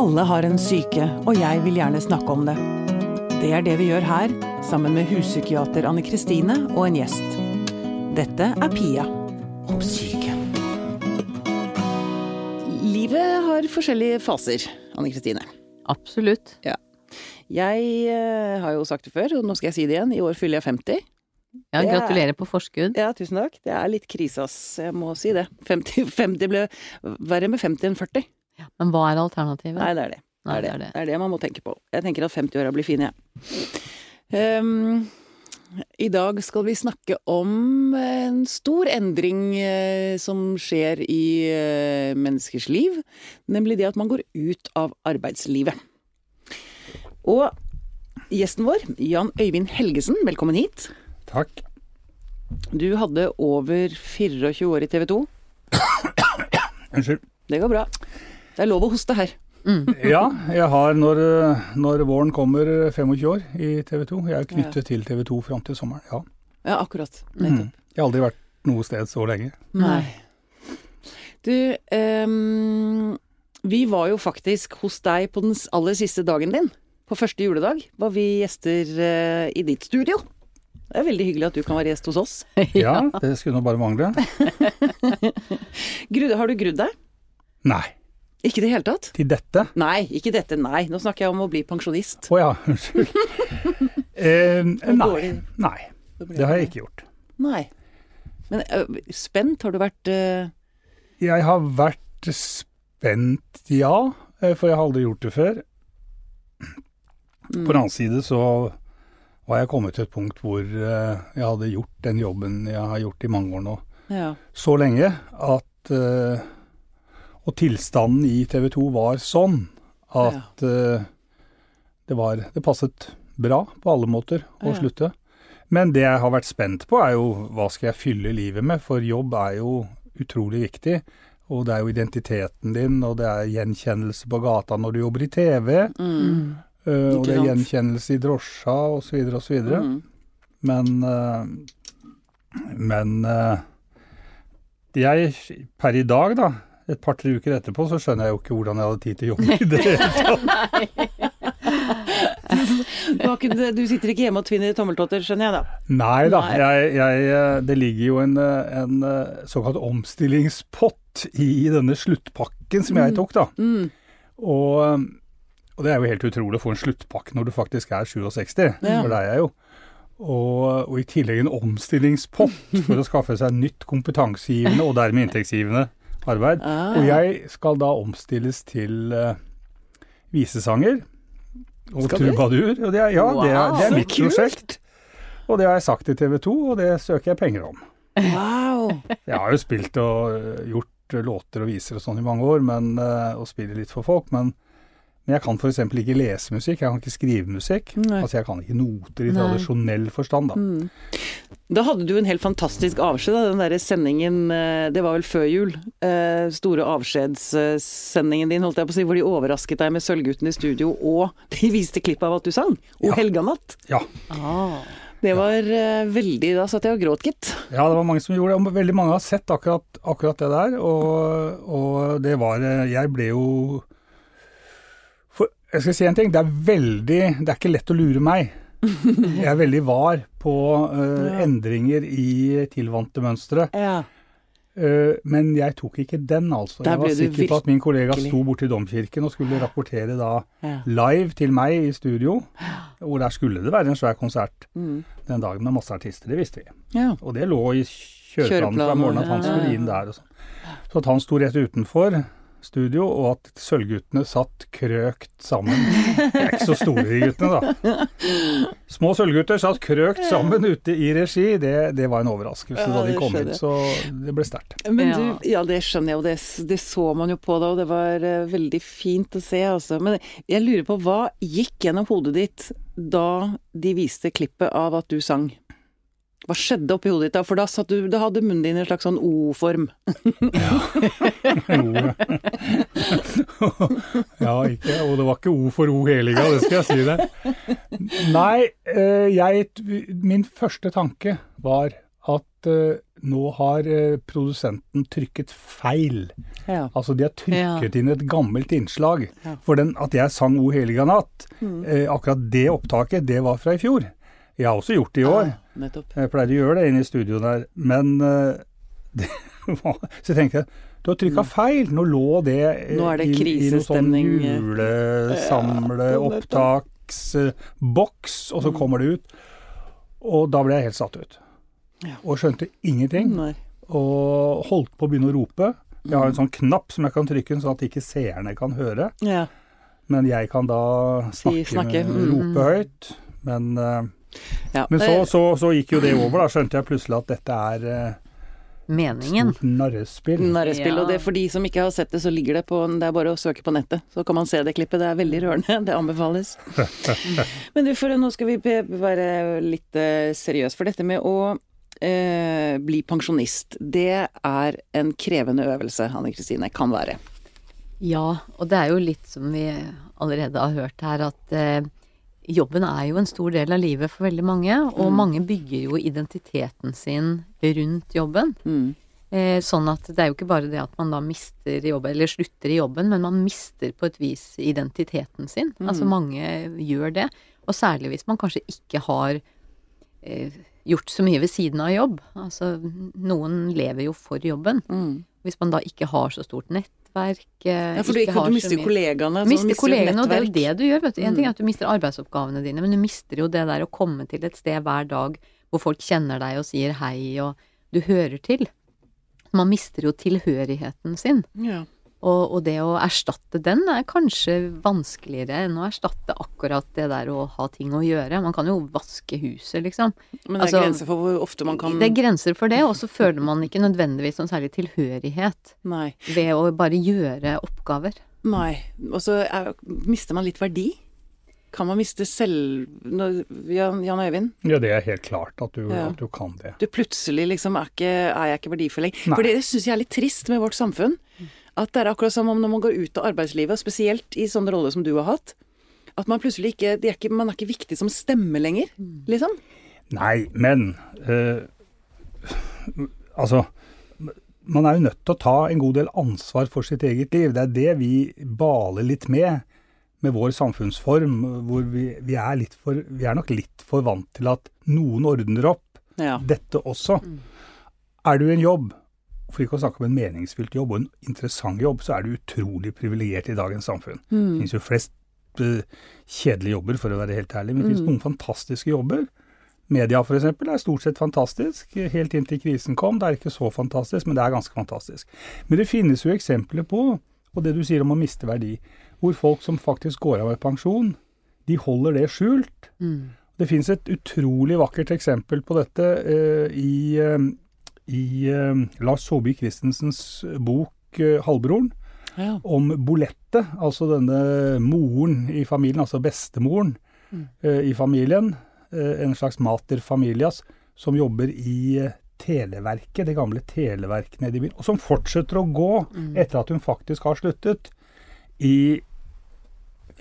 Alle har en syke, og jeg vil gjerne snakke om det. Det er det vi gjør her, sammen med huspsykiater Anne Kristine og en gjest. Dette er Pia om syke. Livet har forskjellige faser, Anne Kristine. Absolutt. Ja. Jeg eh, har jo sagt det før, og nå skal jeg si det igjen. I år fyller jeg 50. Ja, er- gratulerer på forskudd. Ja, tusen takk. Det er litt krise, ass. Jeg må si det. 50, 50 ble verre med 50 enn 40. Men hva er alternativet? Nei, det er det. Det er det. det er det man må tenke på. Jeg tenker at 50-åra blir fine, jeg. Um, I dag skal vi snakke om en stor endring uh, som skjer i uh, menneskers liv, nemlig det at man går ut av arbeidslivet. Og gjesten vår, Jan Øyvind Helgesen, velkommen hit. Takk. Du hadde over 24 år i TV 2. Unnskyld. Det går bra. Det er lov å hoste her. Ja, jeg har når, når våren kommer 25 år i TV 2. Jeg er knyttet til TV 2 fram til sommeren, ja. Ja, akkurat. Mm. Jeg har aldri vært noe sted så lenge. Nei. Du, um, vi var jo faktisk hos deg på den aller siste dagen din. På første juledag var vi gjester uh, i ditt studio. Det er veldig hyggelig at du kan være gjest hos oss. Ja, det skulle nå bare mangle. Har du grudd deg? Nei. Ikke i det hele tatt? Til dette? Nei, ikke dette, nei. Nå snakker jeg om å bli pensjonist. Å ja, unnskyld. Eh, nei. Nei, det har jeg ikke gjort. Nei. Men uh, spent har du vært uh... Jeg har vært spent, ja. eh, For jeg har aldri gjort det før. På den annen side så var jeg kommet til et punkt hvor uh, jeg hadde gjort den jobben jeg har gjort i mange år nå. Ja. så lenge at Og tilstanden i TV 2 var sånn at eh, det var Det passet bra på alle måter å Ja. slutte. Men det jeg har vært spent på, er jo hva skal jeg fylle livet med? For jobb er jo utrolig viktig. Og det er jo identiteten din, og det er gjenkjennelse på gata når du jobber i TV. Mm. eh, og det er gjenkjennelse i drosja, osv., osv. Mm. Men eh, Men jeg, per i dag, da, et par-tre uker etterpå, så skjønner jeg jo ikke hvordan jeg hadde tid til å jobbe i det hele tatt. Du, sitter ikke hjemme og tvinner tommeltotter, skjønner jeg da. Nei da, jeg, jeg, eh, det ligger jo en, eh, en eh, såkalt omstillingspott i denne sluttpakken som jeg tok, da. Mm. Og, og det er jo helt utrolig å få en sluttpakke når du faktisk er 67, Ja. for det er jeg jo. Og, og i tillegg en omstillingspott for å skaffe seg nytt kompetansegivende og dermed inntektsgivende arbeid. Ah. Og jeg skal da omstilles til uh, visesanger og trubadur. Og det er, ja, det er, det er mitt kult. prosjekt. Og det har jeg sagt til TV 2, og det søker jeg penger om. Wow. Jeg har jo spilt og øh, gjort øh, låter og viser og sånn i mange år, men, og spiller litt for folk, men, men jeg kan f.eks. ikke lese musikk, jeg kan ikke skrive musikk. Nei. Altså jeg kan ikke noter i Nei. tradisjonell forstand, da. Mm. Da hadde du en helt fantastisk avskjed, da, den derre sendingen, eh, det var vel før jul, eh, store avskjedssendingen din, holdt jeg på å si, hvor de overrasket deg med Sølvgutten i studio, og de viste klipp av at du sang, O Ja. helganatt. Ja. Ah. Det var ja. veldig, da satt jeg og gråt, gitt. ja, det var mange som gjorde det, og veldig mange har sett akkurat, akkurat det der, og, og det var Jeg ble jo jeg skal si en ting, det er veldig Det er ikke lett å lure meg. Jeg er veldig var på uh, Ja. endringer i tilvante mønstre. Ja. Uh, men jeg tok ikke den, altså. Der Jeg var sikker på at min kollega sto sto borti domkirken og skulle rapportere da ja. live til meg i studio. Hvor der skulle det være en svær konsert Mm. den dagen med masse artister, det visste vi. ja. Og det lå i kjøreplanen fra morgenen at han skulle inn der og sånn. Så at han sto rett utenfor studio, og at Sølvguttene satt krøkt sammen. De er ikke så store, de guttene, da. Små sølvgutter satt krøkt sammen ute i regi. Det, det var en overraskelse Ja, da de kom ut, inn, så det ble sterkt. Ja. det skjønner jeg, og det, det så man jo på da, og det var eh, veldig fint å se, altså. Men jeg lurer på, hva gikk gjennom hodet ditt da de viste klippet av at du sang? Hva skjedde oppi hodet ditt da? For da, satt du, da hadde munnen din en slags sånn O-form. ja, ikke, og det var ikke O for O heliga, det skal jeg si deg. Nei, eh, jeg, min første tanke var at eh, nå har eh, produsenten trykket feil Ja. Altså de har trykket inn et gammelt innslag. Ja. For den, at jeg sang O heliga natt, Mm. eh, akkurat det opptaket, det var fra i fjor. Jeg har også gjort det i år. Ah. Jeg pleide å gjøre det inne i studio der, men eh, var, Så jeg tenkte du har trykka feil. Nå lå det Nå det i, i noen sånn julesamleopptaksboks, og så Mm. kommer det ut. Og da ble jeg helt satt ut. Og skjønte ingenting. Og holdt på å begynne å rope. Jeg har en Mm. sånn knapp som jeg kan trykke sånn at ikke seerne kan høre. Men jeg kan da snakke, snakke, mm. rope høyt. Men, eh, ja. men så, Eh, så, så gikk jo det over, da. Skjønte jeg plutselig at dette er eh, Meningen. stort narrespill. Narrespill. Ja. Og det for de som ikke har sett det, så ligger det på Det er bare å søke på nettet, så kan man se det klippet. Det er veldig rørende. Det anbefales. Men du, for nå skal vi være litt eh, seriøse. For dette med å eh, bli pensjonist, det er en krevende øvelse, Anne Kristine. Kan være. Ja, og det er jo litt som vi allerede har hørt her, at eh, jobben er jo en stor del av livet for veldig mange. Og Mm. mange bygger jo identiteten sin rundt jobben. Mm. Eh, sånn at det er jo ikke bare det at man da mister jobben, eller slutter i jobben, men man mister på et vis identiteten sin. Mm. Altså mange gjør det. Og særlig hvis man kanskje ikke har eh, gjort så mye ved siden av jobb. Altså noen lever jo for jobben. Mm. Hvis man da ikke har så stort nettverk eh, Ja, for du, ikke du mister jo kollegaene. du mister kollegaene, og det er jo det du gjør. vet du. En ting Mm. er at du mister arbeidsoppgavene dine, men du mister jo det der å komme til et sted hver dag hvor folk kjenner deg og sier hei, og du hører til. Man mister jo tilhørigheten sin, Ja. Og, og det å erstatte den er kanskje vanskeligere enn å erstatte akkurat det der å ha ting å gjøre. Man kan jo vaske huset, liksom. Men det er Altså, grenser for hvor ofte man kan Det er grenser for det, og så føler man ikke nødvendigvis noen særlig tilhørighet Nei. ved å bare gjøre oppgaver. Nei. Og så er- mister man litt verdi. Kan man miste selv... Jan, Jan Øyvind? Ja, det er helt klart at du, Ja. at du kan det. Du plutselig liksom er, ikke, er jeg ikke verdifull lenger. For det syns jeg er litt trist med vårt samfunn. At det er akkurat som om når man går ut av arbeidslivet, spesielt i sånne roller som du har hatt, at man plutselig ikke, er ikke Man er ikke viktig som stemme lenger, liksom. Nei, men øh, Altså, man er jo nødt til å ta en god del ansvar for sitt eget liv. Det er det vi baler litt med, med vår samfunnsform. Hvor vi, vi, er, for, vi er nok litt for vant til at noen ordner opp Ja. dette også. Er du i en jobb, for ikke å snakke om en meningsfylt jobb og en interessant jobb, så er du utrolig privilegert i dagens samfunn. Det Mm. finnes jo flest eh, kjedelige jobber, for å være helt ærlig, men det finnes Mm. noen fantastiske jobber. Media f.eks. er stort sett fantastisk, helt inntil krisen kom. Det er ikke så fantastisk, men det er ganske fantastisk. Men det finnes jo eksempler på, og det du sier om å miste verdi, hvor folk som faktisk går av med pensjon, de holder det skjult. Mm. Det finnes et utrolig vakkert eksempel på dette eh, i, eh, i eh, Lars Saabye Christensens bok eh, 'Halvbroren', Ja. om Bolette, altså denne moren i familien, altså bestemoren Mm. eh, i familien, eh, en slags mater familias, som jobber i eh, Televerket, det gamle Televerket nede i byen, og som fortsetter å gå Mm. etter at hun faktisk har sluttet, i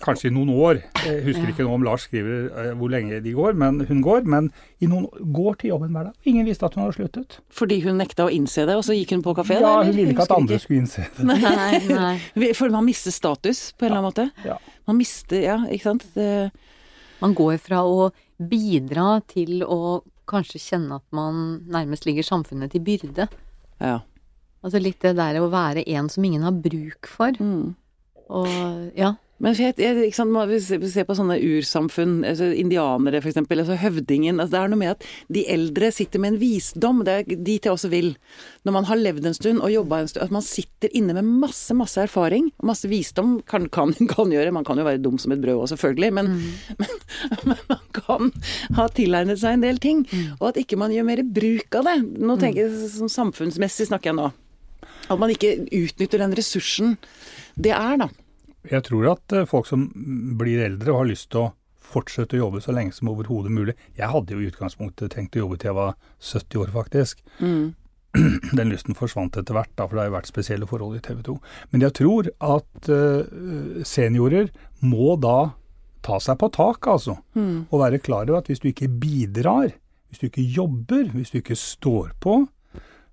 kanskje i noen år. Jeg husker Ja. ikke nå om Lars skriver eh, hvor lenge de går, men hun går. Men i noen går til jobben hver dag. Ingen visste at hun hadde sluttet. Fordi hun nekta å innse det, og så gikk hun på kafé? Ja, hun ville ikke at andre skulle innse det. Nei, nei. Vi- For man mister status på en eller annen måte. Ja. Man mister Ja, ikke sant. Det, Man går fra å bidra til å kanskje kjenne at man nærmest ligger samfunnet til byrde. ja. Altså litt det der å være en som ingen har bruk for. Mm. Og ja. Men jeg, jeg, sant, vi ser på sånne ursamfunn, altså indianere f.eks., altså høvdingen altså Det er noe med at de eldre sitter med en visdom. Det er dit jeg også vil. Når man har levd en stund og jobba en stund, at man sitter inne med masse masse erfaring. Masse visdom kan, kan, kan gjøre. Man kan jo være dum som et brød òg, selvfølgelig. Men, men, men man kan ha tilegnet seg en del ting. Og at ikke man gjør mer bruk av det. Nå tenker jeg sånn Samfunnsmessig snakker jeg nå. At man ikke utnytter den ressursen det er, da. Jeg tror at eh, folk som blir eldre og har lyst til å fortsette å jobbe så lenge som overhodet mulig Jeg hadde jo i utgangspunktet tenkt å jobbe til jeg var 70 år, faktisk. Mm. Den lysten forsvant etter hvert, da, for det har jo vært spesielle forhold i TV 2. Men jeg tror at eh, seniorer må da ta seg på tak, altså. Mm. Og være klar over at hvis du ikke bidrar, hvis du ikke jobber, hvis du ikke står på,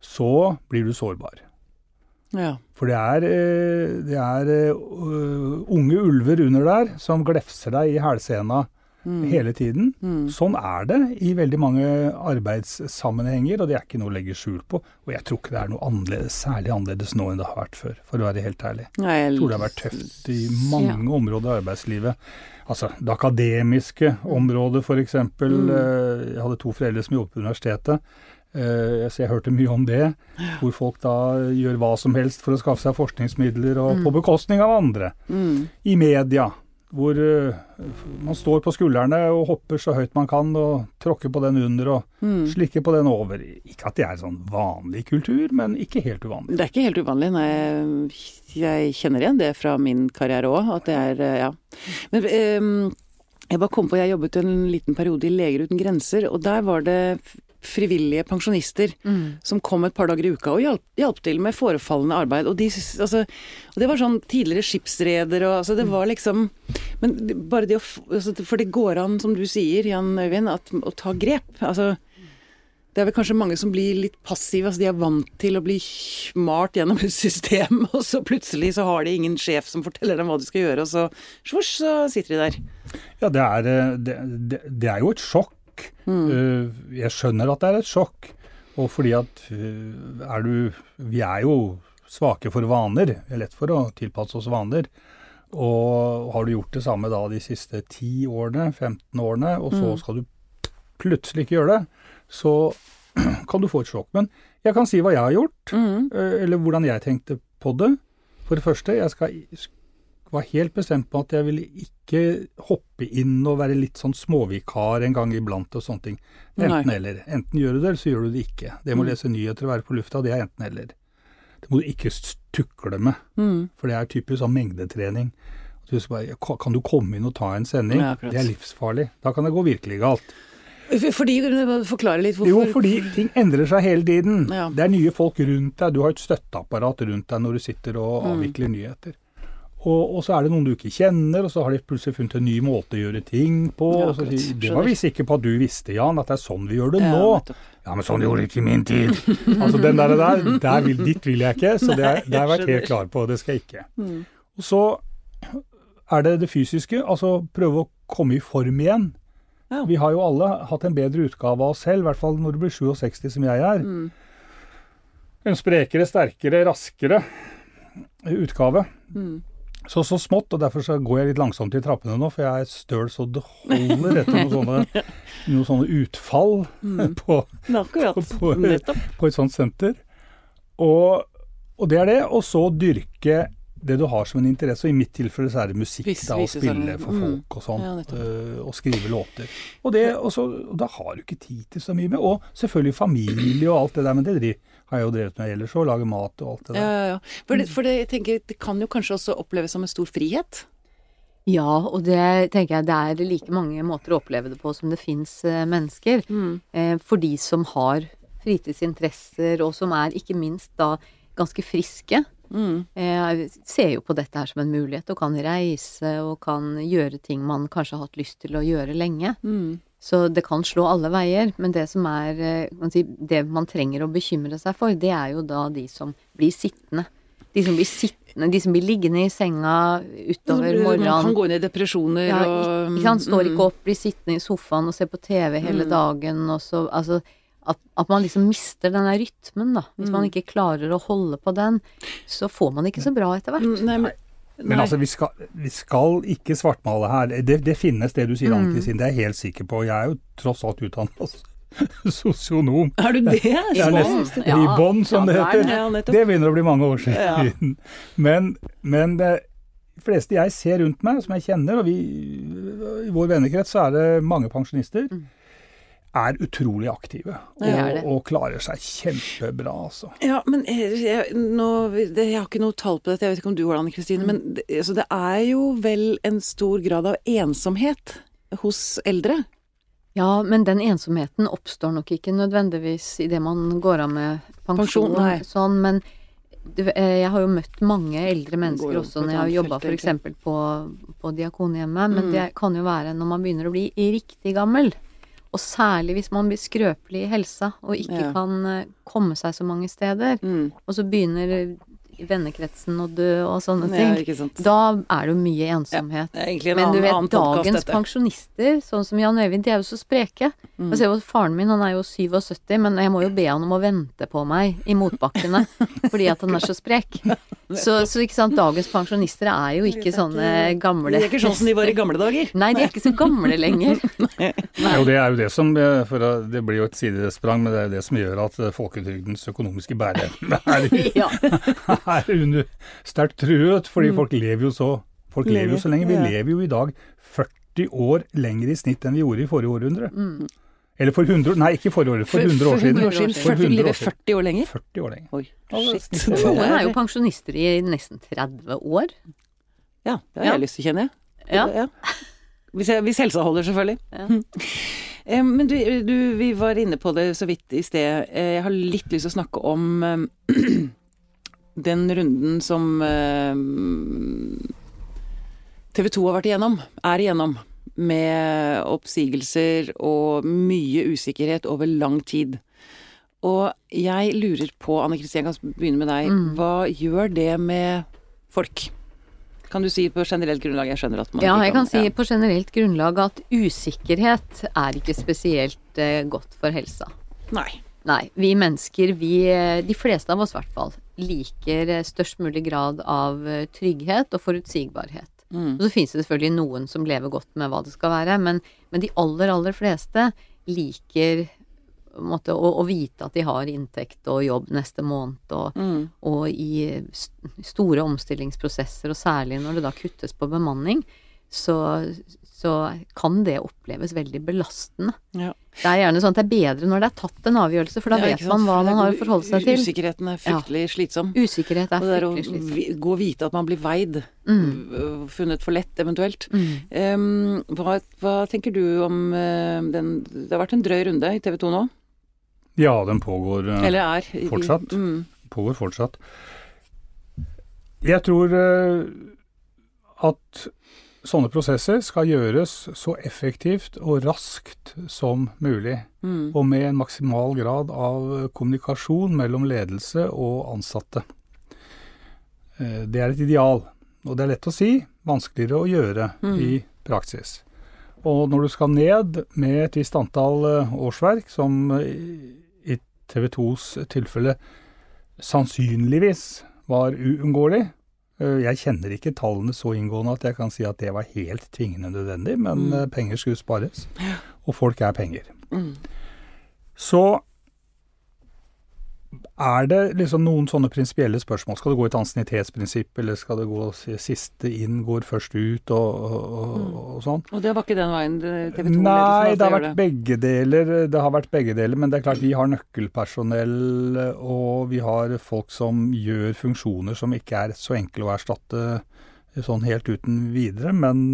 så blir du sårbar. Ja. For det er, eh, det er eh, unge ulver under der som glefser deg i hælsena Mm. hele tiden. Mm. Sånn er det i veldig mange arbeidssammenhenger, og det er ikke noe å legge skjul på. Og jeg tror ikke det er noe annerledes, særlig annerledes nå enn det har vært før, for å være helt ærlig. Nei, jeg tror det har vært tøft i mange områder av arbeidslivet. Altså det akademiske området f.eks. Mm. Eh, Jeg hadde to foreldre som jobbet på universitetet. Eh, Så jeg hørte mye om det. Hvor folk da gjør hva som helst for å skaffe seg forskningsmidler, og på bekostning av andre. Mm. I media, hvor eh, man står på skuldrene og hopper så høyt man kan og tråkker på den under og Mm. slikker på den over. Ikke at det er sånn vanlig kultur, men ikke helt uvanlig. Det er ikke helt uvanlig. Nei, jeg kjenner igjen det fra min karriere òg, at det er eh, ja. Men um jeg bare kom på, jeg jobbet en liten periode i Leger uten grenser, og der var det frivillige pensjonister Mm. som kom et par dager i uka og hjalp, hjalp til med forefallende arbeid. Og, de, altså, og det var sånn tidligere skipsreder og altså det var liksom Men bare det å altså, For det går an, som du sier, Jan Øyvind, at, å ta grep. Altså det er vel kanskje mange som blir litt passive. altså De er vant til å bli malt gjennom et system, og så plutselig så har de ingen sjef som forteller dem hva de skal gjøre, og så svosj, så sitter de der. Ja, det er, eh, det, det, det er jo et sjokk. Eh, Jeg skjønner at det er et sjokk. Og fordi at eh, er du Vi er jo svake for vaner. Det er lett for å tilpasse oss vaner. Og har du gjort det samme da de siste 10 årene, 15 årene, og så skal du plutselig ikke gjøre det, så kan du få et sjokk. Men jeg kan si hva jeg har gjort, Mm. eh, eller hvordan jeg tenkte på det. For det første, jeg skal, var helt bestemt på at jeg ville ikke hoppe inn og være litt sånn småvikar en gang iblant og sånne ting. Enten Nei. eller. Enten gjør du det, eller så gjør du det ikke. Det med å Mm. lese nyheter og være på lufta, det er enten eller. Det må du ikke tukle med, Mm. for det er typisk sånn mengdetrening. Du bare, kan du komme inn og ta en sending? Ja, det er livsfarlig. Da kan det gå virkelig galt. For- Fordi, Forklare litt hvorfor Jo, fordi ting endrer seg hele tiden. Ja. Det er nye folk rundt deg. Du har et støtteapparat rundt deg når du sitter og Mm. avvikler nyheter. Og, og så er det noen du ikke kjenner, og så har de plutselig funnet en ny måte å gjøre ting på. Ja, og så sier Det var vi sikre på at du visste, Jan, at det er sånn vi gjør det Ja, nå. Ja, men sånn gjorde det ikke i min tid. altså den der, der, der vil, dit vil jeg ikke, så det, det har jeg vært helt klar på. Det skal jeg ikke. Mm. Og så er det det fysiske, altså prøve å komme i form igjen. Ja. Vi har jo alle hatt en bedre utgave av oss selv, i hvert fall når du blir 67 som jeg er. Mm. En sprekere, sterkere, raskere utgave. Mm. Så så smått, og derfor så går jeg litt langsomt i trappene nå, for jeg er støl så det holder etter noen sånne, noen sånne utfall på, på, På- på et sånt senter. Og, og det er det. Og så dyrke det du har som en interesse, og i mitt tilfelle så er det musikk. Vis- da, Å visesanger. spille for Mm. folk og sånn. Ja, øh, og skrive låter. Og, det, og, så, og da har du ikke tid til så mye med. Og selvfølgelig familie og alt det der, men det driv, har jeg jo drevet med ellers òg. Lage mat og alt det der. ja, ja. For, det, for det, jeg tenker, det kan jo kanskje også oppleves som en stor frihet. Ja, og det tenker jeg det er like mange måter å oppleve det på som det fins mennesker. Eh, for de som har fritidsinteresser, og som er ikke minst da ganske friske. Mm. Eh, ser jo på dette her som en mulighet, og kan reise og kan gjøre ting man kanskje har hatt lyst til å gjøre lenge. Mm. Så det kan slå alle veier, men det som er eh, kan si, Det man trenger å bekymre seg for, det er jo da de som blir sittende. De som blir sittende, de som blir liggende i senga utover morgenen. Man kan gå inn i depresjoner Ja, og ikke, sant. Står mm. ikke opp, blir sittende i sofaen og ser på TV hele Mm. dagen, og så Altså at, at man liksom mister den der rytmen, da. Hvis man Mm. ikke klarer å holde på den, så får man ikke så bra etter hvert. Mm, Nei, men, Men altså, vi skal, vi skal ikke svartmale her. Det, det finnes det du sier, Mm. Ann-Kristin. Det er jeg helt sikker på. Jeg er jo tross alt utdannet sosionom. Er du det? Jeg er nesten Ja. i bånn, som det er heter. det. Begynner å bli mange år siden. Men, men det fleste jeg ser rundt meg, som jeg kjenner, og vi, i vår vennekrets så er det mange pensjonister, Mm. Er utrolig aktive. og, er Og, klarer seg kjempebra, altså. Ja, men jeg, jeg, nå, det, jeg har ikke noe tall på dette, jeg vet ikke om du har det, Kristine. Mm. Men det, altså, det er jo vel en stor grad av ensomhet hos eldre. Ja, men den ensomheten oppstår nok ikke nødvendigvis idet man går av med pensjon, Pensjon, nei. sånn, men du, eh, jeg har jo møtt mange eldre mennesker jo også når jeg har jobba f.eks. på, på Diakonhjemmet, men Mm. det kan jo være når man begynner å bli riktig gammel. Og særlig hvis man blir skrøpelig i helsa og ikke Ja. kan eh, komme seg så mange steder. Mm. Og så begynner vennekretsen og dø og sånne Ja, ting. ikke sant. Da er det jo mye ensomhet. Det en Men du vet, dagens dette. pensjonister, sånn som Jan Øyvind, de er jo så spreke. Mm. Jeg ser jo at Faren min han er jo 77, men jeg må jo be han om å vente på meg i motbakkene fordi at han er så sprek. Så, så ikke sant, dagens pensjonister er jo ikke sånne gamle De er ikke sånn som de var i gamle dager. Nei, de er ikke så gamle lenger. Jo, det er jo det som eh, for Det blir jo et sidesprang, men det er jo det som gjør at eh, folketrygdens økonomiske bæreevne er, Ja. Er under sterkt truet. Fordi folk lever jo så Folk lever jo så lenge. Vi Ja. lever jo i dag 40 år lenger i snitt enn vi gjorde i forrige århundre. Eller for 100 Nei, ikke forrige århundre, for 100 år siden. For 100 år siden. For 40, 100 år siden. 40 år lenger. 40 år lenger. Oi, Ja, shit. Noen er jo pensjonister i nesten 30 år. Ja, det har Ja. jeg lyst til, kjenner jeg. Ja. Hvis, jeg, hvis helsa holder, selvfølgelig. Ja. Eh, Men du, du, vi var inne på det så vidt i sted. Eh, Jeg har litt lyst til å snakke om eh, den runden som TV 2 har vært igjennom, er igjennom, med oppsigelser og mye usikkerhet over lang tid. Og jeg lurer på, Anne Kristin, jeg kan begynne med deg. Mm. Hva gjør det med folk? Kan du si på generelt grunnlag? Jeg skjønner at man Ja, jeg kan si ja. på generelt grunnlag at usikkerhet er ikke spesielt eh, godt for helsa. Nei. Nei, vi mennesker, vi, eh, de fleste av oss i hvert fall, liker størst mulig grad av eh, trygghet og forutsigbarhet. Mm. Og så finnes det selvfølgelig noen som lever godt med hva det skal være, men, men de aller, aller fleste liker på måte, å, å vite at de har inntekt og jobb neste måned, og, Mm. og i st- store omstillingsprosesser, og særlig når det da kuttes på bemanning, så, så kan det oppleves veldig belastende. Ja. Det er gjerne sånn at det er bedre når det er tatt en avgjørelse, for da Ja, vet man hva man har å forholde seg til. Usikkerheten er fryktelig slitsom. Usikkerhet er Og slitsom. det er å fryktelig gå og vite at man blir veid, Mm. øh, funnet for lett eventuelt. Mm. Um, hva, hva tenker du om øh, den Det har vært en drøy runde i TV 2 nå? Ja, den pågår. Eller er? i- fortsatt. Mm. pågår fortsatt. Jeg tror at sånne prosesser skal gjøres så effektivt og raskt som mulig. Mm. Og med en maksimal grad av kommunikasjon mellom ledelse og ansatte. Eh, Det er et ideal. Og det er lett å si, vanskeligere å gjøre Mm. i praksis. Og når du skal ned med et visst antall eh, årsverk, som i TV 2s tilfelle sannsynligvis var uunngåelig Jeg kjenner ikke tallene så inngående at jeg kan si at det var helt tvingende nødvendig, men Mm. eh, penger skulle spares. Og folk er penger. Mm. Så er det liksom noen sånne prinsipielle spørsmål. Skal det gå et ansiennitetsprinsipp, eller skal det gå siste inn går først ut, og, og, og, og sånn? Og det var ikke den veien TV 2-ledelsen Nei, det har vært begge deler. Det har vært begge deler, men det er klart vi har nøkkelpersonell, og vi har folk som gjør funksjoner som ikke er så enkle å erstatte sånn helt uten videre. Men,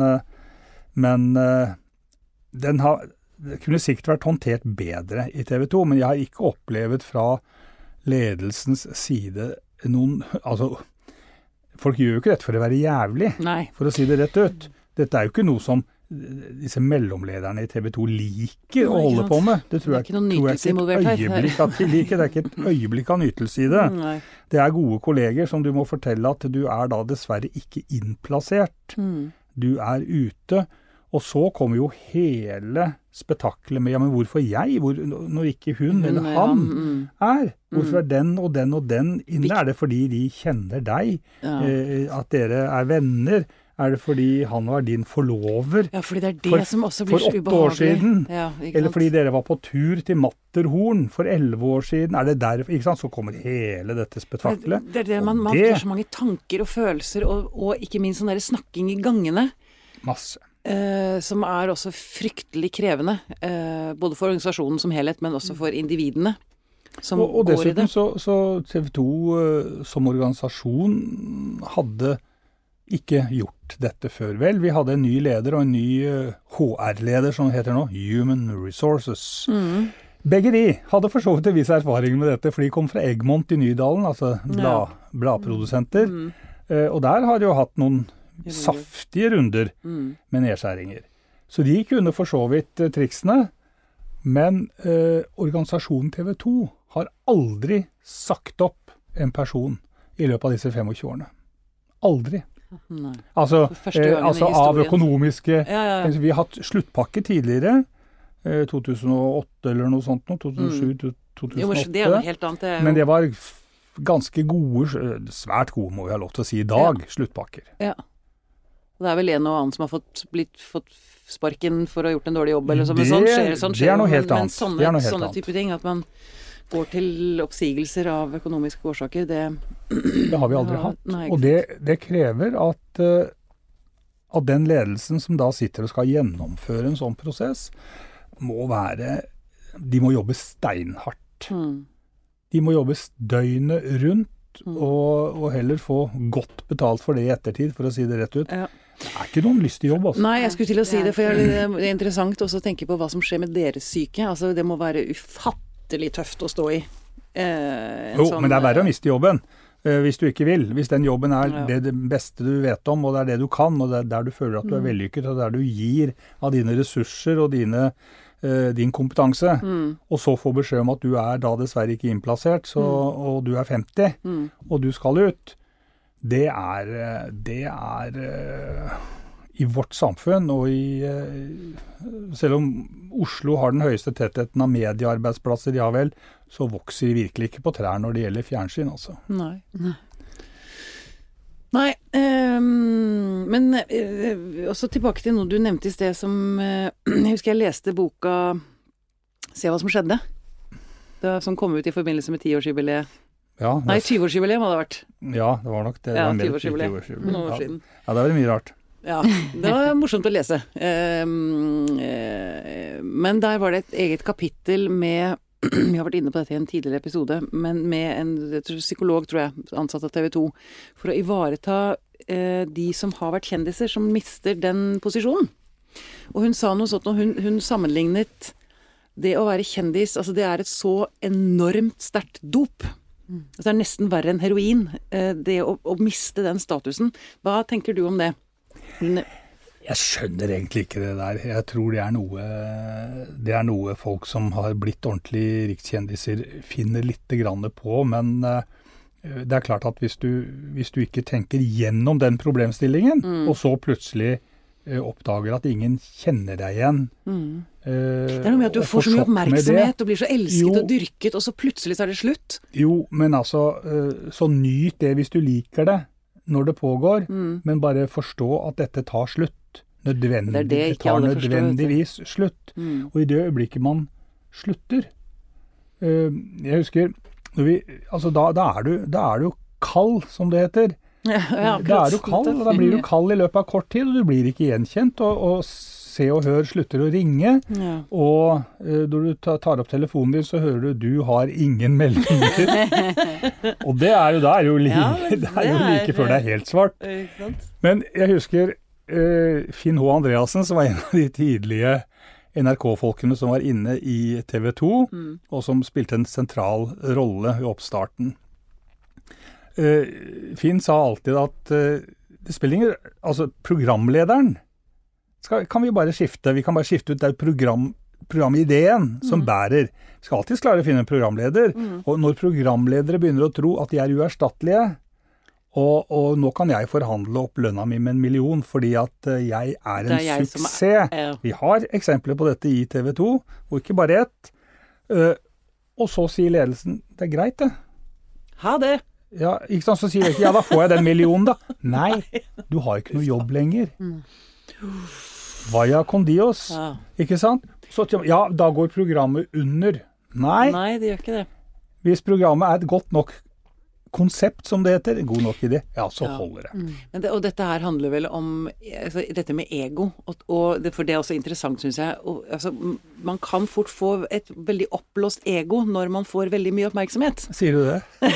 men den har Det kunne sikkert vært håndtert bedre i TV 2, men jeg har ikke opplevd fra ledelsens side noen Altså, folk gjør jo ikke dette for å være jævlig Nei. for å si det rett ut. Dette er jo ikke noe som disse mellomlederne i TV 2 liker å holde på med. Det tror Det jeg, noe tror jeg ikke et øyeblikk at de liker. Det er ikke et øyeblikk av nytelse i det. Nei. Det er gode kolleger som du må fortelle at du er da dessverre ikke innplassert. Mm. Du er ute. Og så kommer jo hele spetakkelet med ja, men hvorfor jeg, Hvor, når ikke hun eller han mm. er? Hvorfor Mm. er den og den og den inne? Er det fordi de kjenner deg? Ja. Eh, at dere er venner? Er det fordi han var din forlover? ja, fordi det er det For- som også blir så åtte år siden, Ja, Eller fordi dere var på tur til Matterhorn for elleve år siden? Er det derfor? Ikke sant? Så kommer hele dette det, spetakkelet. det er det man, man det- får så mange tanker og følelser, og, og ikke minst sånn der snakking i gangene. Masse. Eh, som er også fryktelig krevende. Eh, både for organisasjonen som helhet, men også for individene som Og, og dessuten så, så TV 2 eh, som organisasjon hadde ikke gjort dette før. Vel, vi hadde en ny leder og en ny eh, HR-leder, som det heter nå. Human Resources. Mm. Begge de hadde for så vidt en viss erfaring med dette, for de kom fra Egmont i Nydalen, altså bladprodusenter. bladprodusenter. Mm. Eh, og der har de jo hatt noen. Saftige runder Mm. med nedskjæringer. Så de kunne for så vidt eh, triksene, men eh, organisasjonen TV 2 har aldri sagt opp en person i løpet av disse 25 årene. Aldri. Nei. Altså, eh, altså av økonomiske Ja, ja, ja. Vi har hatt sluttpakke tidligere. eh, 2008 eller noe sånt noe. 2007, Mm. Men det 2008. Helt annet. Det jo, Men det var ganske gode, svært gode må vi ha lov til å si i dag, sluttpakker. Det er vel en og annen som har fått, blitt, fått sparken for å ha gjort en dårlig jobb, eller så, men Det- sånt skjer, sånn det er noe helt annet. men sånne, Det er noe helt sånne type ting, at man går til oppsigelser av økonomiske årsaker, det Det har vi aldri Ja, hatt. nei, Og det, det krever at, eh, at den ledelsen som da sitter og skal gjennomføre en sånn prosess, må være De må jobbe steinhardt. mm, De må jobbe døgnet rundt, Mm. og, og heller få godt betalt for det i ettertid, for å si det rett ut. ja. Det er ikke noen lystig jobb, altså. Nei, jeg skulle til å si Det for det er interessant også å tenke på hva som skjer med deres syke. Altså, det må være ufattelig tøft å stå i. Eh, en Jo, sånn, men det er verre å miste jobben. eh, hvis du ikke vil. Hvis den jobben er Ja. det, beste du vet om, og det er det du kan, og det er der du føler at du er Mm. vellykket, og der du gir av dine ressurser og dine, eh, din kompetanse, Mm, og så får beskjed om at du er da dessverre ikke innplassert, så, og du er 50, mm. og du skal ut, det er, det er eh, i vårt samfunn, og i eh, Selv om Oslo har den høyeste tettheten av mediearbeidsplasser, ja vel, så vokser de virkelig ikke på trær når det gjelder fjernsyn, altså. Nei. Nei. Ehm, men uh, også tilbake til noe du nevnte i sted som uh, Jeg husker jeg leste boka 'Se hva som skjedde', da, som kom ut i forbindelse med tiårsjubileet. Ja, Nei, 20-årsjubileum hadde det vært. ja, det var nok det. det Ja, var mer 20-årsjubileet. 20-årsjubileet. Noen år siden. Ja, det var mye rart. Ja, det var morsomt å lese. Ehm, eh, men der var det et eget kapittel med Vi har vært inne på dette i en tidligere episode, men med en psykolog, tror jeg, ansatt av TV 2, for å ivareta eh, de som har vært kjendiser, som mister den posisjonen. Og hun sa noe sånt, og hun, hun sammenlignet det å være kjendis Altså, det er et så enormt sterkt dop. Altså, det er nesten verre enn heroin, eh, det å, å miste den statusen. Hva tenker du om det? Hun- Jeg skjønner egentlig ikke det der. Jeg tror det er noe, det er noe folk som har blitt ordentlig rikskjendiser finner lite grann på. Men eh, det er klart at hvis du, hvis du ikke tenker gjennom den problemstillingen, Mm. og så plutselig eh, oppdager at ingen kjenner deg igjen Mm. Eh, Det er noe med at du får så mye oppmerksomhet og blir så elsket Jo. og dyrket, og så plutselig så er det slutt. Jo, men altså, eh, så nyt det hvis du liker det når det pågår, Mm. men bare forstå at dette tar slutt. Nødvendig, Det det, det tar nødvendigvis forstår, slutt. Mm. Og i det øyeblikket man slutter eh, Jeg husker vi, altså da, da, er du, da er du kald, som det heter. Ja, ja, da er du kald, og da blir du kald i løpet av kort tid, og du blir ikke gjenkjent. Og, og Se og Hør slutter å ringe. Ja. Og eh, når du tar opp telefonen din, så hører du 'du har ingen meldinger'. og det er jo, da er jo, li, Ja, det er jo like før det er helt svart. Men jeg husker eh, Finn H. Andreassen, som var en av de tidlige NRK-folkene som var inne i TV 2, Mm. og som spilte en sentral rolle i oppstarten. Eh, Finn sa alltid at eh, det spiller ingen Altså, programlederen skal, kan vi bare skifte. Vi kan bare skifte ut det program, programideen som Mm. bærer. Vi skal alltid klare å finne en programleder. Og når programledere begynner å tro at de er uerstattelige, og, og nå kan jeg forhandle opp lønna mi med en million fordi at eh, jeg er en er som er- suksess. Ja. Vi har eksempler på dette i TV 2, og ikke bare ett. Uh, og så sier ledelsen det er greit, det. Ha det! Ja, ikke sant? Så sier jeg ikke ja, da får jeg den millionen, da. Nei, du har ikke noe jobb lenger. Vaya con Dios, Ja. ikke sant? Så ja, da går programmet under. Nei, Nei, det gjør ikke det. hvis programmet er et godt nok konsept, som det heter, god nok idé, ja, så Ja. holder det. Men det. Og dette her handler vel om altså, dette med ego, og, og det, for det er også interessant, syns jeg. Og, altså, man kan fort få et veldig oppblåst ego når man får veldig mye oppmerksomhet. Sier du det?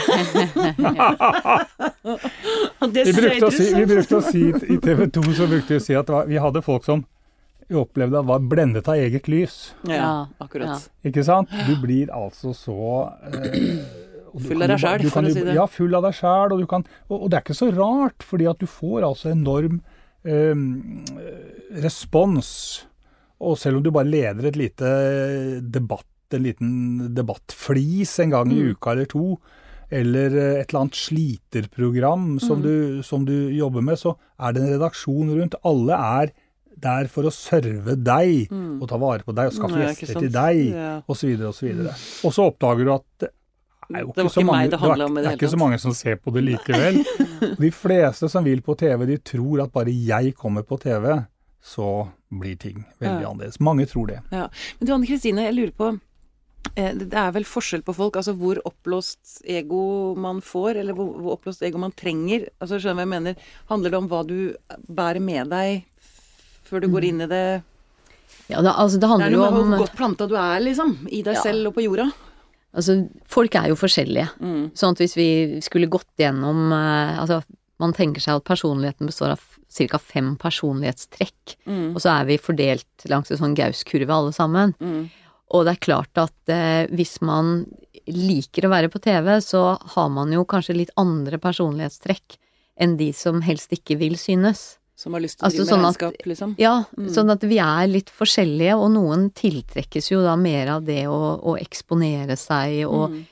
Det Vi brukte, si, vi brukte å si i TV 2 så brukte vi å si at var, vi hadde folk som opplevde at var blendet av eget lys. Ja, Ja, akkurat. Ikke sant? Du blir altså så eh, Full av deg sjæl, for å si det. Ja, full av deg sjæl. Og, du kan- og, og det er ikke så rart, fordi at du får altså enorm eh, respons. Og selv om du bare leder et lite debatt, en liten debattflis en gang i Mm. uka eller to, eller eh, et eller annet sliterprogram som, Mm. du, som du jobber med, så er det en redaksjon rundt. Alle er der for å serve deg og ta vare på deg og skaffe Mm. Gjester til deg, Ja. osv. osv. Og så oppdager du at det er jo ikke så mange, det om det er ikke så mange som ser på det likevel. De fleste som vil på TV, de tror at bare jeg kommer på TV, så blir ting veldig Ja. annerledes. Mange tror det. Ja. Men du Anne Kristine, jeg lurer på eh, Det er vel forskjell på folk, altså hvor oppblåst ego man får, eller hvor, hvor oppblåst ego man trenger. Altså Skjønner du hva jeg mener? Handler det om hva du bærer med deg før du går inn i det? Ja, det, altså, det Det er noe med om hvor godt planta du er, liksom. I deg Ja. selv og på jorda. Altså, folk er jo forskjellige. Mm. Sånn at hvis vi skulle gått gjennom eh, Altså, man tenker seg at personligheten består av ca. fem personlighetstrekk, Mm. og så er vi fordelt langs en sånn Gaus-kurve alle sammen. Mm. Og det er klart at eh, hvis man liker å være på TV, så har man jo kanskje litt andre personlighetstrekk enn de som helst ikke vil synes. Som har lyst til å Altså, drive med sånn at- regnskap, liksom. Ja, sånn at vi er litt forskjellige, og noen tiltrekkes jo da mer av det å, å eksponere seg og Mm.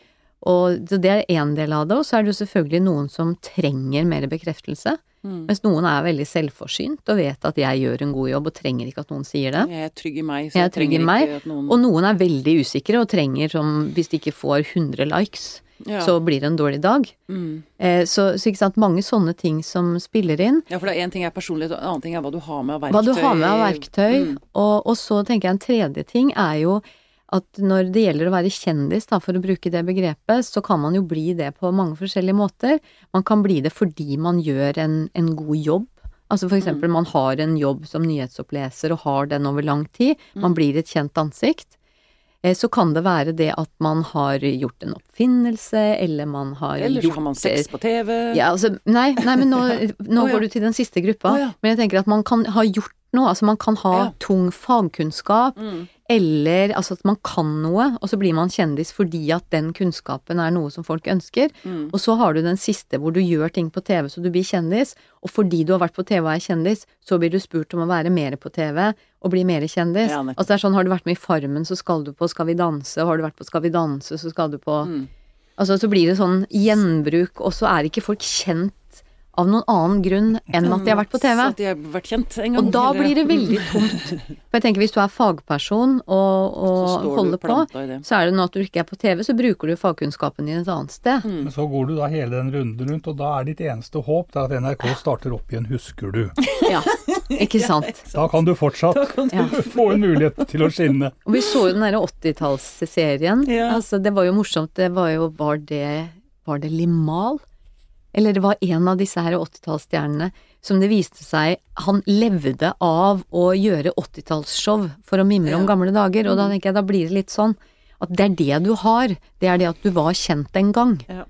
Og så det er én del av det, og så er det jo selvfølgelig noen som trenger mer bekreftelse. Mm. Mens noen er veldig selvforsynt og vet at jeg gjør en god jobb og trenger ikke at noen sier det. Jeg er trygg i meg, så Jeg jeg, trenger ikke meg, at noen Og noen er veldig usikre og trenger som Hvis de ikke får 100 likes, ja. så blir det en dårlig dag. Mm. Eh, så, så ikke sant, mange sånne ting som spiller inn. ja, for én ting er personlighet, og en annen ting er hva du har med av verktøy. Hva du har med av verktøy. Mm. Og, og så tenker jeg en tredje ting er jo at når det gjelder å være kjendis, da, for å bruke det begrepet, så kan man jo bli det på mange forskjellige måter. Man kan bli det fordi man gjør en, en god jobb. Altså for eksempel man har en jobb som nyhetsoppleser og har den over lang tid. Man blir et kjent ansikt. Eh, Så kan det være det at man har gjort en oppfinnelse, eller man har Eller så gjort har man sex på TV. ja, altså, nei, nei, men nå, nå oh, ja. går du til den siste gruppa. Oh, ja. Men jeg tenker at man kan ha gjort noe. Altså man kan ha tung fagkunnskap, Mm. Eller altså at man kan noe, og så blir man kjendis fordi at den kunnskapen er noe som folk ønsker. Mm. Og så har du den siste hvor du gjør ting på TV så du blir kjendis, og fordi du har vært på TV og er kjendis, så blir du spurt om å være mer på TV og bli mer kjendis. Ja, altså det er sånn, har du vært med i Farmen, så skal du på Skal vi danse, og har du vært på Skal vi danse, så skal du på Mm. Altså så blir det sånn gjenbruk, og så er ikke folk kjent av noen annen grunn enn at de har vært på TV. at de har vært kjent en gang. Og da eller- blir det veldig tomt. For jeg tenker hvis du er fagperson og, og holder på, så er det nå at du ikke er på TV, så bruker du fagkunnskapen din et annet sted. Mm. Men så går du da hele den runden rundt, og da er ditt eneste håp det er at NRK starter opp igjen Husker du. Ja, ikke sant. Da kan du fortsatt Ja. få en mulighet til å skinne. Og vi så jo den derre 80-tallsserien. Ja. Altså, det var jo morsomt. Det var jo Var det, var det Limal? Eller det var en av disse her 80-tallsstjernene som det viste seg Han levde av å gjøre 80-tallsshow for å mimre om gamle dager. Og da tenker jeg, da blir det litt sånn at det er det du har. Det er det at du var kjent en gang. Ja.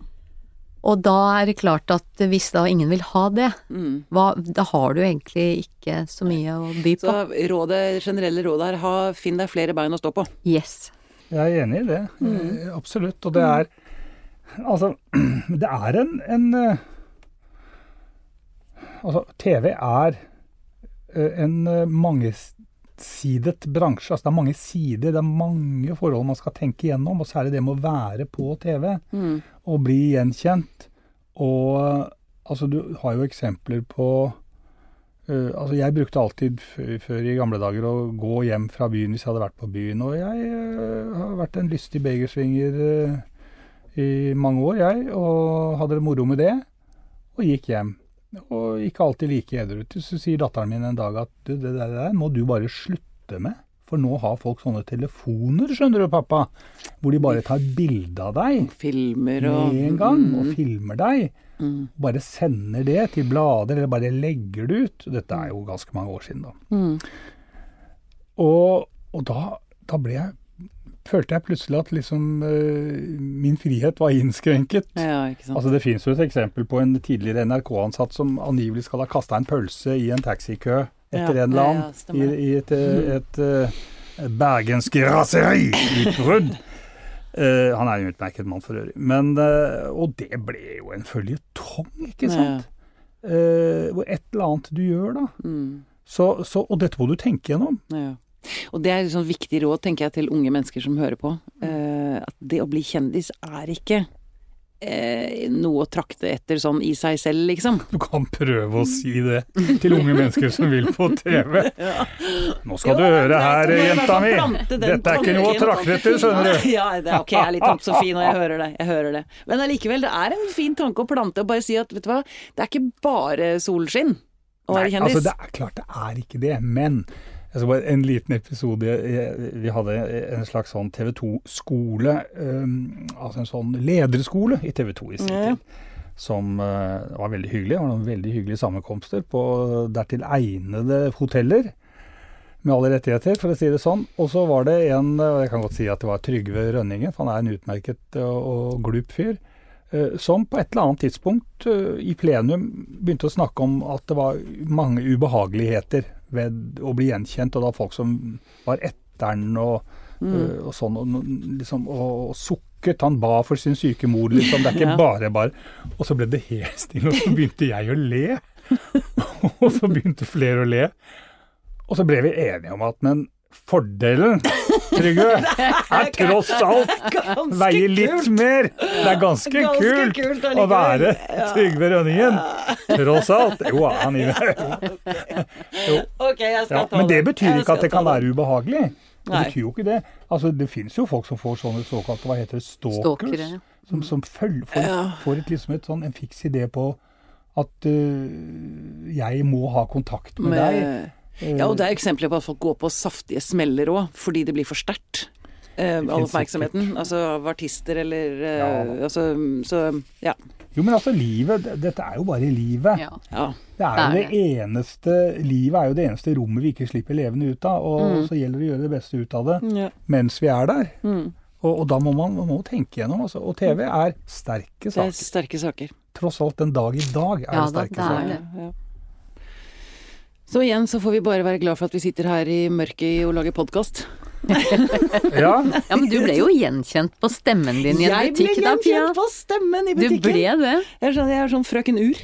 Og da er det klart at hvis da ingen vil ha det, Mm. hva, da har du egentlig ikke så mye å by på. Så rådet, generelle rådet her, ha, finn deg flere bein å stå på. Yes. Jeg er enig i det. Mm. Absolutt. Og det er Altså, det er en, en eh, Altså, TV er eh, en eh, mangesidet bransje. Altså, det er mange sider, det er mange forhold man skal tenke igjennom. Og så er det med å være på TV Mm. og bli gjenkjent. Og altså, du har jo eksempler på Uh, altså Jeg brukte alltid før i gamle dager å gå hjem fra byen hvis jeg hadde vært på byen. Og jeg uh, har vært en lystig begersvinger i mange år, jeg. Og hadde det moro med det. Og gikk hjem. Og ikke alltid like edru. Så sier datteren min en dag at du, det der, må du bare slutte med. For nå har folk sånne telefoner, skjønner du, pappa. Hvor de bare tar bilde av deg Filmer og med en gang og Mm. filmer deg. Mm. Bare sender det til blader, eller bare legger det ut. Dette er jo ganske mange år siden, da. Mm. Og, og da, da ble jeg Følte jeg plutselig at liksom eh, min frihet var innskrenket. Ja, ikke. Altså Det finnes jo et eksempel på en tidligere NRK-ansatt som angivelig skal ha kasta en pølse i en taxikø etter Ja, en eller annen ja, i, i et, et, et, eh, bergensk raseriutbrudd. uh, han er en utmerket mann for øvrig. Men, uh, og det ble jo en føljetong, ikke sant? Eh, hvor et eller annet du gjør, da. Mm. Så, så, og dette må du tenke gjennom. Ja. Og det er et sånn viktig råd, tenker jeg, til unge mennesker som hører på. Uh, at det å bli kjendis er ikke uh, noe å trakte etter sånn i seg selv, liksom. Du kan prøve å si det til unge mennesker som vil på TV. Nå skal du høre her, jenta mi. Dette er ikke noe å trakte etter, skjønner du. Ja, det er ok, jeg er litt toppsofi når jeg hører det. Jeg hører det. Men allikevel, det er en fin tanke å plante og bare si at vet du hva, det er ikke bare solskinn å være kjendis. altså det er klart det er ikke det, men altså bare en liten episode Vi hadde en slags sånn TV 2-skole, altså en sånn lederskole i TV 2 i sin Ja. tid. Som eh, var veldig hyggelig. Det var noen veldig hyggelige sammenkomster på dertil egnede hoteller. Med alle rettigheter, for å si det sånn. Og så var det en, og jeg kan godt si at det var Trygve Rønningen, for han er en utmerket og, glup fyr som på et eller annet tidspunkt eh, i plenum begynte å snakke om at det var mange ubehageligheter ved å bli gjenkjent, og da folk som var etteren og, mm. og sånn, og, liksom, og, og sukket. Han ba for sin syke mor, liksom. Det er ikke Ja. bare bare. Og så ble det helt stille, og så begynte jeg å le. og så begynte flere å le. Og så ble vi enige om at men fordelen, Trygve, er tross alt veier litt mer. Det er ganske, Ganske kult, kult å være Trygve Rønningen. Tross alt. Jo, han er Ok, jeg ja, Men det betyr ikke at det kan være ubehagelig. Det betyr jo ikke det. Altså, det finnes jo folk som får sånne såkalte hva heter det, stalkers. Som, som følger, får, får et, liksom et sånn, en fiks idé på at uh, jeg må ha kontakt med, deg. Ja, og det er eksempler på at folk går på saftige smeller òg, fordi det blir for sterkt. Eh, all oppmerksomheten. Altså av artister eller eh, Ja. altså, Så ja. Jo, men altså, livet, dette er jo bare livet. Ja. ja. Det er jo Det det eneste Livet er jo det eneste rommet vi ikke slipper levende ut av. Og Mm. så gjelder det å gjøre det beste ut av det ja. mens vi er der. Mm. Og, og da må man, man må tenke gjennom. Altså. Og TV er sterke saker. Det er sterke saker. Tross alt den dag i dag er Ja, det sterke det er saker. det. Så igjen så får vi bare være glad for at vi sitter her i mørket og lager podkast. Ja, Ja, men du ble jo gjenkjent på stemmen din i en Jeg butikk da, Pia. Jeg ble gjenkjent på stemmen i butikken. Du ble det. Jeg er sånn, jeg er sånn frøken Ur.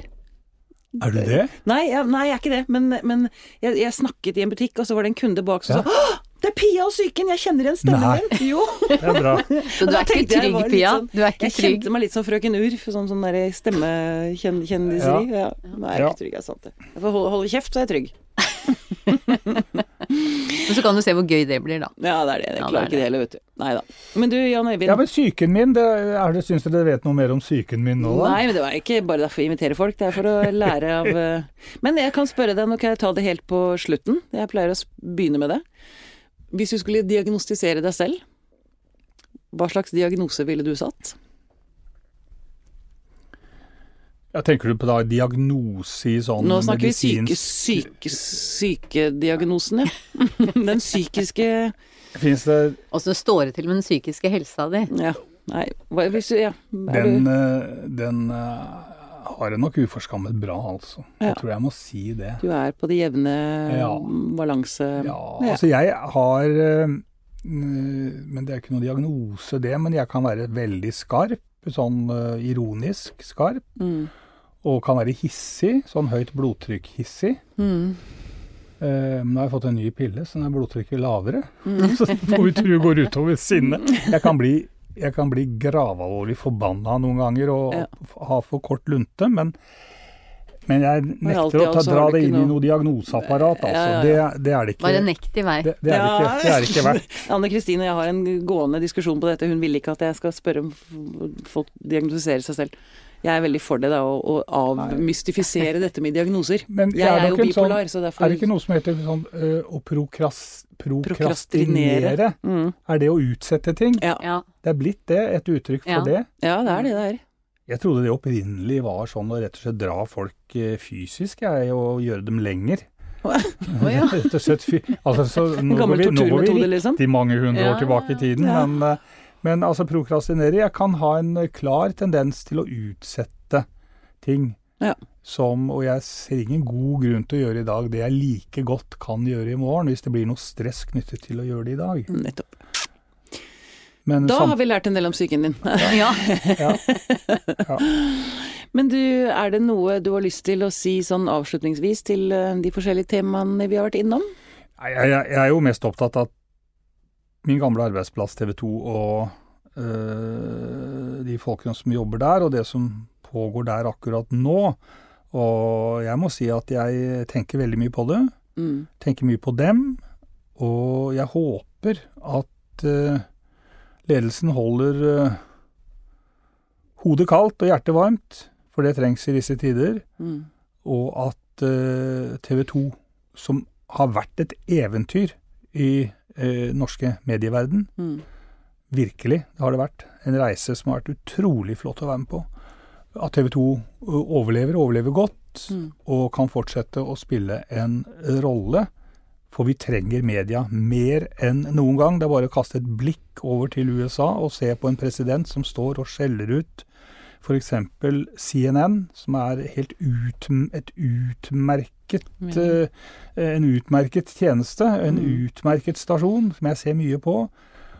er du det? Nei, jeg, nei, jeg er ikke det. Men, men jeg, jeg snakket i en butikk, og så var det en kunde bak som Ja. sa det er Pia og psyken! Jeg kjenner igjen stemmen din! Jo. Det er bra. Så du er ikke trygg, Pia. sånn- Du er ikke Jeg trygg. kjente meg litt som frøken Urf, sånn, sånn stemmekjendiseri. Ja. Ja. jeg er Ja. ikke trygg, jeg er sant det. Jeg får holde, kjeft, så er jeg trygg. Men så kan du se hvor gøy det blir, da. Ja, det er det. Jeg Ja, klarer det ikke det heller, vet du. Nei da. Men du, Jan Øyvind. Ja, men psyken min, det, er det, syns dere vet noe mer om psyken min nå, da? Nei, men det var ikke bare derfor jeg inviterer folk, det er for å lære av eh, Men jeg kan spørre deg, nå kan jeg ta det helt på slutten. Jeg pleier å begynne med det. Hvis du skulle diagnostisere deg selv, hva slags diagnose ville du satt? Ja, tenker du på da diagnose i sånn Nå snakker vi syke, medisinsk syke, sykediagnosen, ja. Den psykiske Fins det Åssen står det til med den psykiske helsa di? Ja. Nei, hva, hvis du Ja. Er Den, du, eh, den eh, har det nok uforskammet bra, altså. Ja. Jeg tror jeg må si det. du er på det jevne Ja. balanse... Ja, altså jeg har eh, Men det er ikke noen diagnose, det. Men jeg kan være veldig skarp. Sånn eh, ironisk skarp. Mm. Og kan være hissig. Sånn høyt blodtrykk-hissig. Mm. Men nå har jeg fått en ny pille, så nå er blodtrykket lavere. Mm. så får vi tro går utover sinnet. Jeg kan bli, jeg kan bli gravalvorlig forbanna noen ganger og Ja. ha for kort lunte, men men jeg nekter å ta, dra det inn inn i noe- noe diagnoseapparat. Altså. Ja, ja, Det, det er det ikke. Bare nekt i vei. Det, det, er det ikke, det er det ikke verdt. Anne Kristine og jeg har en gående diskusjon på dette. Hun vil ikke at jeg skal spørre om folk diagnostiserer seg selv. Jeg er veldig for det, da, å, å avmystifisere dette med diagnoser. Men Jeg er er jo bipolar, sånn- bipolar, så derfor Er det ikke noe som heter sånn øh, å prokras, prokrastinere? Mm. Er det å utsette ting? Ja. Ja. Det er blitt det, et uttrykk for Ja. det. ja, det er det det er. Jeg trodde det opprinnelig var sånn å rett og slett dra folk eh, fysisk, jeg, og gjøre dem lenger. Å ja. Rett og slett. Altså, så nå går vi, nå går vi riktig liksom. mange hundre Ja, år tilbake i tiden, ja. men, eh, men altså prokrastinere Jeg kan ha en eh, klar tendens til å utsette ting. Ja. Som, og jeg ser ingen god grunn til å gjøre i dag det jeg like godt kan gjøre i morgen, hvis det blir noe stress knyttet til å gjøre det i dag. Nettopp. Men Da har vi lært en del om psyken din. ja. ja, ja. Men du, er det noe du har lyst til å si sånn avslutningsvis til eh, de forskjellige temaene vi har vært innom? Jeg, jeg, jeg er jo mest opptatt av min gamle arbeidsplass TV 2 og øh, de folkene som jobber der, og det som pågår der akkurat nå. Og jeg må si at jeg tenker veldig mye på det. Mm. Tenker mye på dem. Og jeg håper at øh, ledelsen holder øh, hodet kaldt og hjertet varmt, for det trengs i disse tider. Mm. Og at TV 2, som har vært et eventyr i øh, norske medieverden, Mm. Virkelig, det har det vært. En reise som har vært utrolig flott å være med på. At TV 2 overlever, overlever godt, Mm. og kan fortsette å spille en rolle. For vi trenger media mer enn noen gang. Det er bare å kaste et blikk over til USA og se på en president som står og skjeller ut f.eks. CNN, som er helt ut, et utmerket Ja. eh, en utmerket tjeneste, en Mm. utmerket stasjon, som jeg ser mye på,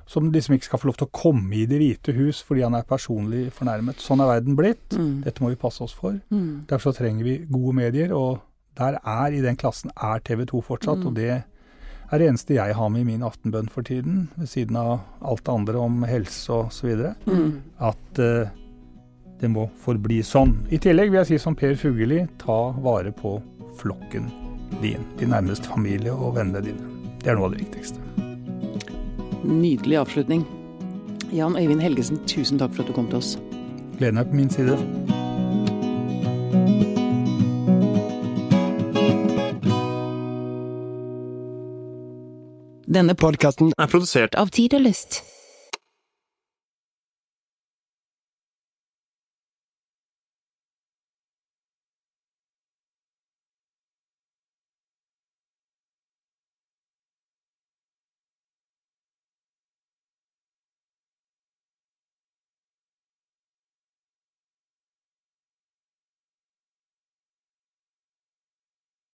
som liksom ikke skal få lov til å komme i Det hvite hus fordi han er personlig fornærmet. Sånn er verden blitt. Mm. Dette må vi passe oss for. Mm. Derfor så trenger vi gode medier, og der er, i den klassen, er TV 2 fortsatt. Og det er det eneste jeg har med i min aftenbønn for tiden, ved siden av alt det andre om helse og så videre. Mm. At uh, det må forbli sånn. I tillegg vil jeg si som Per Fugelli, ta vare på flokken din. Din nærmeste familie og vennene dine. Det er noe av det viktigste. Nydelig avslutning. Jan Øyvind Helgesen, tusen takk for at du kom til oss. Gleden er på min side. Denne podkasten er produsert av Tid og Lyst.